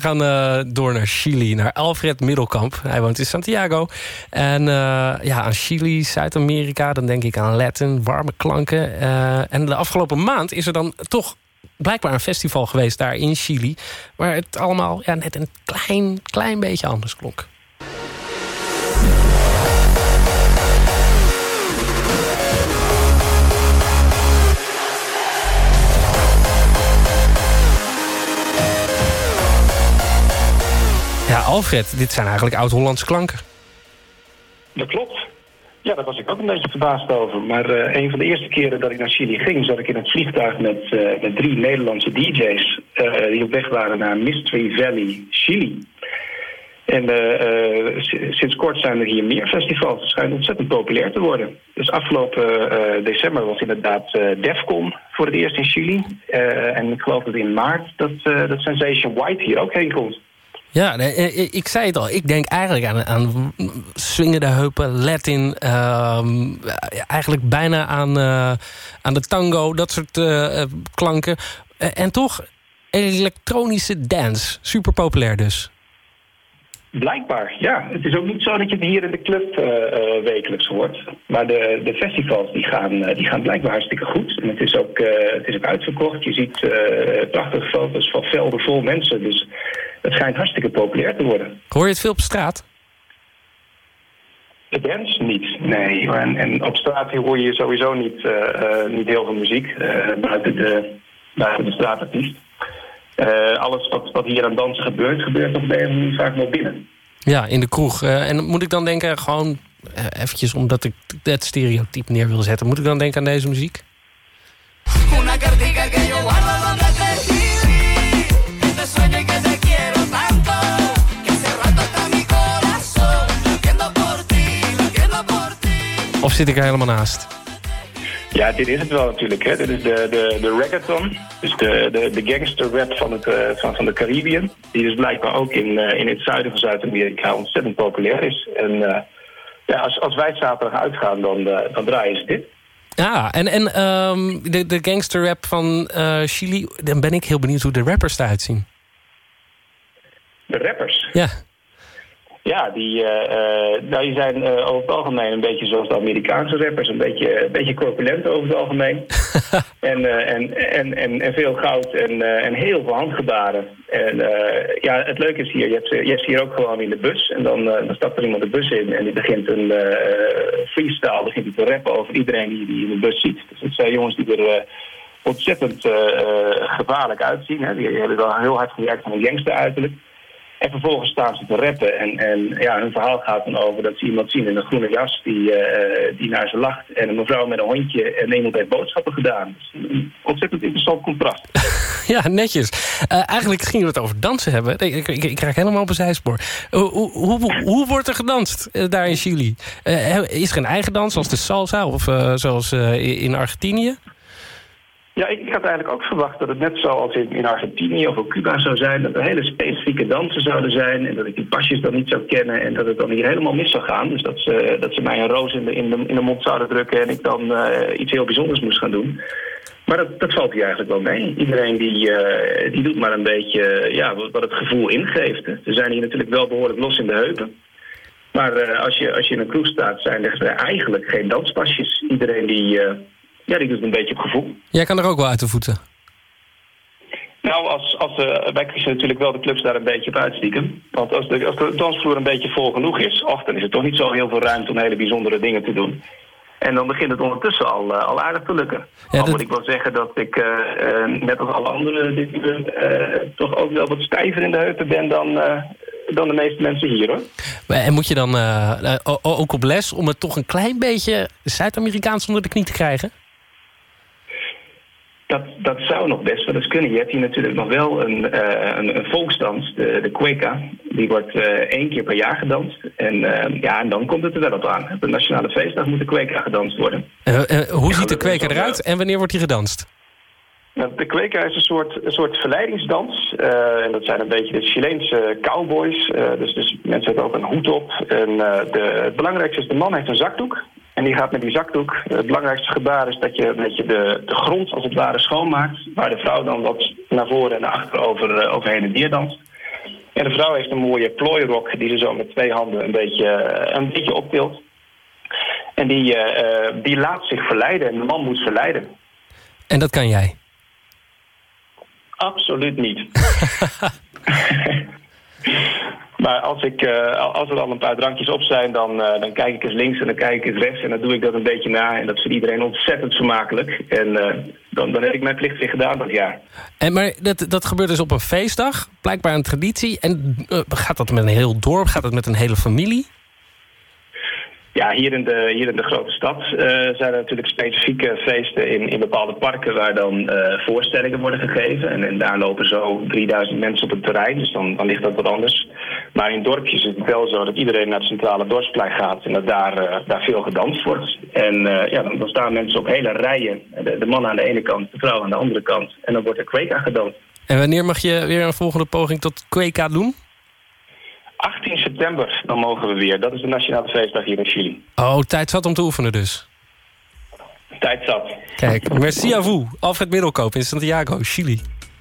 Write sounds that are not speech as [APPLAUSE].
We gaan uh, door naar Chili, naar Alfred Middelkamp. Hij woont in Santiago. En uh, ja, aan Chili, Zuid-Amerika, dan denk ik aan Latin, warme klanken. Uh, en de afgelopen maand is er dan toch blijkbaar een festival geweest daar in Chili... waar het allemaal ja, net een klein, klein beetje anders klonk. Alfred, dit zijn eigenlijk oud-Hollandse klanken. Dat klopt. Ja, daar was ik ook een beetje verbaasd over. Maar uh, een van de eerste keren dat ik naar Chili ging... zat ik in het vliegtuig met, uh, met drie Nederlandse DJ's... Uh, die op weg waren naar Mystery Valley, Chili. En sinds kort zijn er hier meer festivals. Het schijnt ontzettend populair te worden. Dus afgelopen december was inderdaad Defcon voor het eerst in Chili. en ik geloof dat in maart dat, dat Sensation White hier ook heen komt. Ja, ik zei het al. Ik denk eigenlijk aan, aan swingende heupen, Latin. Uh, eigenlijk bijna aan, uh, aan de tango, dat soort klanken. en toch elektronische dance. Super populair dus. Blijkbaar, ja. Het is ook niet zo dat je het hier in de club wekelijks hoort. Maar de, de festivals die gaan, die gaan blijkbaar hartstikke goed. En het is ook, het is ook uitverkocht. Je ziet prachtige foto's van velden vol mensen. Dus het schijnt hartstikke populair te worden. Hoor je het veel op straat? De dance niet, nee. En, en op straat hoor je sowieso niet, niet heel veel muziek. buiten, de, buiten de straatartiest. Uh, alles wat, wat hier aan dansen gebeurt, gebeurt op de een vaak wel binnen. Ja, in de kroeg. Uh, en moet ik dan denken, gewoon uh, eventjes omdat ik het stereotype neer wil zetten... moet ik dan denken aan deze muziek? Zit ik er helemaal naast? Ja, dit is het wel natuurlijk. Hè. Dit is de, de, de reggaeton, dus de, de, de gangster rap van, het, uh, van, van de Caribbean. Die dus blijkbaar ook in, uh, in het zuiden van Zuid-Amerika ontzettend populair is. En uh, ja, als, als wij zaterdag uitgaan, dan, dan draaien ze dit. Ja, en, en um, de, de gangster rap van Chili, dan ben ik heel benieuwd hoe de rappers eruit zien. De rappers? Ja. Ja, die, uh, nou, die zijn uh, over het algemeen een beetje zoals de Amerikaanse rappers. Een beetje, een beetje corpulent over het algemeen. [LAUGHS] en, uh, en, en, en, en, veel goud en, en heel veel handgebaren. En ja, het leuke is hier, je hebt, je hebt hier ook gewoon in de bus. En dan, dan stapt er iemand de bus in en die begint een freestyle. Begint hij te rappen over iedereen die, die in de bus ziet. Dus het zijn jongens die er ontzettend gevaarlijk uitzien. Hè. Die hebben wel heel hard gewerkt van een gangster uiterlijk. En vervolgens staan ze te rappen. En, en ja, hun verhaal gaat dan over dat ze iemand zien in een groene jas die, uh, die naar ze lacht. En een mevrouw met een hondje en iemand heeft boodschappen gedaan. Dus een ontzettend interessant contrast. [LAUGHS] ja, netjes. Uh, eigenlijk gingen we het over dansen hebben. Ik, ik, ik raak helemaal op een zijspoor. Hoe, hoe, hoe, wordt er gedanst daar in Chili? is er een eigen dans zoals de salsa of zoals in Argentinië? Ja, ik, had eigenlijk ook verwacht dat het net zoals in, in Argentinië of op Cuba zou zijn... dat er hele specifieke dansen zouden zijn en dat ik die pasjes dan niet zou kennen... en dat het dan hier helemaal mis zou gaan. Dus dat ze, dat ze mij een roos in de, in, de, in de mond zouden drukken... en ik dan uh, iets heel bijzonders moest gaan doen. Maar dat, dat valt hier eigenlijk wel mee. Iedereen die, uh, die doet maar een beetje ja, wat het gevoel ingeeft. Ze zijn hier natuurlijk wel behoorlijk los in de heupen. Maar als, je, als je in een kroeg staat, zijn er eigenlijk geen danspasjes. Iedereen die ja, die doet een beetje op gevoel. Jij kan er ook wel uit de voeten. Nou, als, als, uh, wij kiezen natuurlijk wel de clubs daar een beetje op uitstiekem. Want als de, als de dansvloer een beetje vol genoeg is... of dan is het toch niet zo heel veel ruimte om hele bijzondere dingen te doen. En dan begint het ondertussen al, uh, al aardig te lukken. Ja, dat... moet ik wel zeggen dat ik, uh, net als alle anderen dit uur... toch ook wel wat stijver in de heupen ben dan, dan de meeste mensen hier, hoor. En moet je dan ook op les om het toch een klein beetje Zuid-Amerikaans onder de knie te krijgen? Dat, dat zou nog best wel eens kunnen. Je hebt hier natuurlijk nog wel een, uh, een, een, volksdans, de, de Cueca. Die wordt uh, één keer per jaar gedanst. En, uh, ja, en dan komt het er wel op aan. Op de Nationale Feestdag moet de Cueca gedanst worden. hoe ziet de Cueca eruit en wanneer wordt die gedanst? Nou, de Cueca is een soort, een soort verleidingsdans. en dat zijn een beetje de Chileense cowboys. dus, dus mensen hebben ook een hoed op. En de, het belangrijkste is, de man heeft een zakdoek. En die gaat met die zakdoek. Het belangrijkste gebaar is dat je, dat je de, de grond als het ware schoonmaakt. Waar de vrouw dan wat naar voren en naar achter over, uh, overheen en weer danst. En de vrouw heeft een mooie plooirok die ze zo met twee handen een beetje, een beetje optilt. En die, die laat zich verleiden en de man moet verleiden. En dat kan jij? Absoluut niet. [LAUGHS] maar als, ik, uh, als er dan een paar drankjes op zijn, dan, uh, dan kijk ik eens links en dan kijk ik eens rechts. En dan doe ik dat een beetje na. En dat vindt iedereen ontzettend vermakelijk. En uh, dan, dan heb ik mijn plicht weer gedaan dat jaar. En, maar dat, dat gebeurt dus op een feestdag, blijkbaar een traditie. En gaat dat met een heel dorp? Gaat dat met een hele familie? Ja, hier in de, hier in de grote stad uh, zijn er natuurlijk specifieke feesten in, in bepaalde parken waar dan uh, voorstellingen worden gegeven. En, en, daar lopen zo 3000 mensen op het terrein, dus dan, dan ligt dat wat anders. Maar in dorpjes is het wel zo dat iedereen naar het centrale dorpsplein gaat en dat daar, uh, daar veel gedanst wordt. En ja, dan, dan, staan mensen op hele rijen, de, de man aan de ene kant, de vrouw aan de andere kant. En dan wordt er kweka gedanst. En wanneer mag je weer een volgende poging tot kweka doen? 18 september, dan mogen we weer. Dat is de nationale feestdag hier in Chili. Oh, tijd zat om te oefenen dus. Tijd zat. Kijk, merci à vous. Alfred Middelkoop in Santiago, Chili.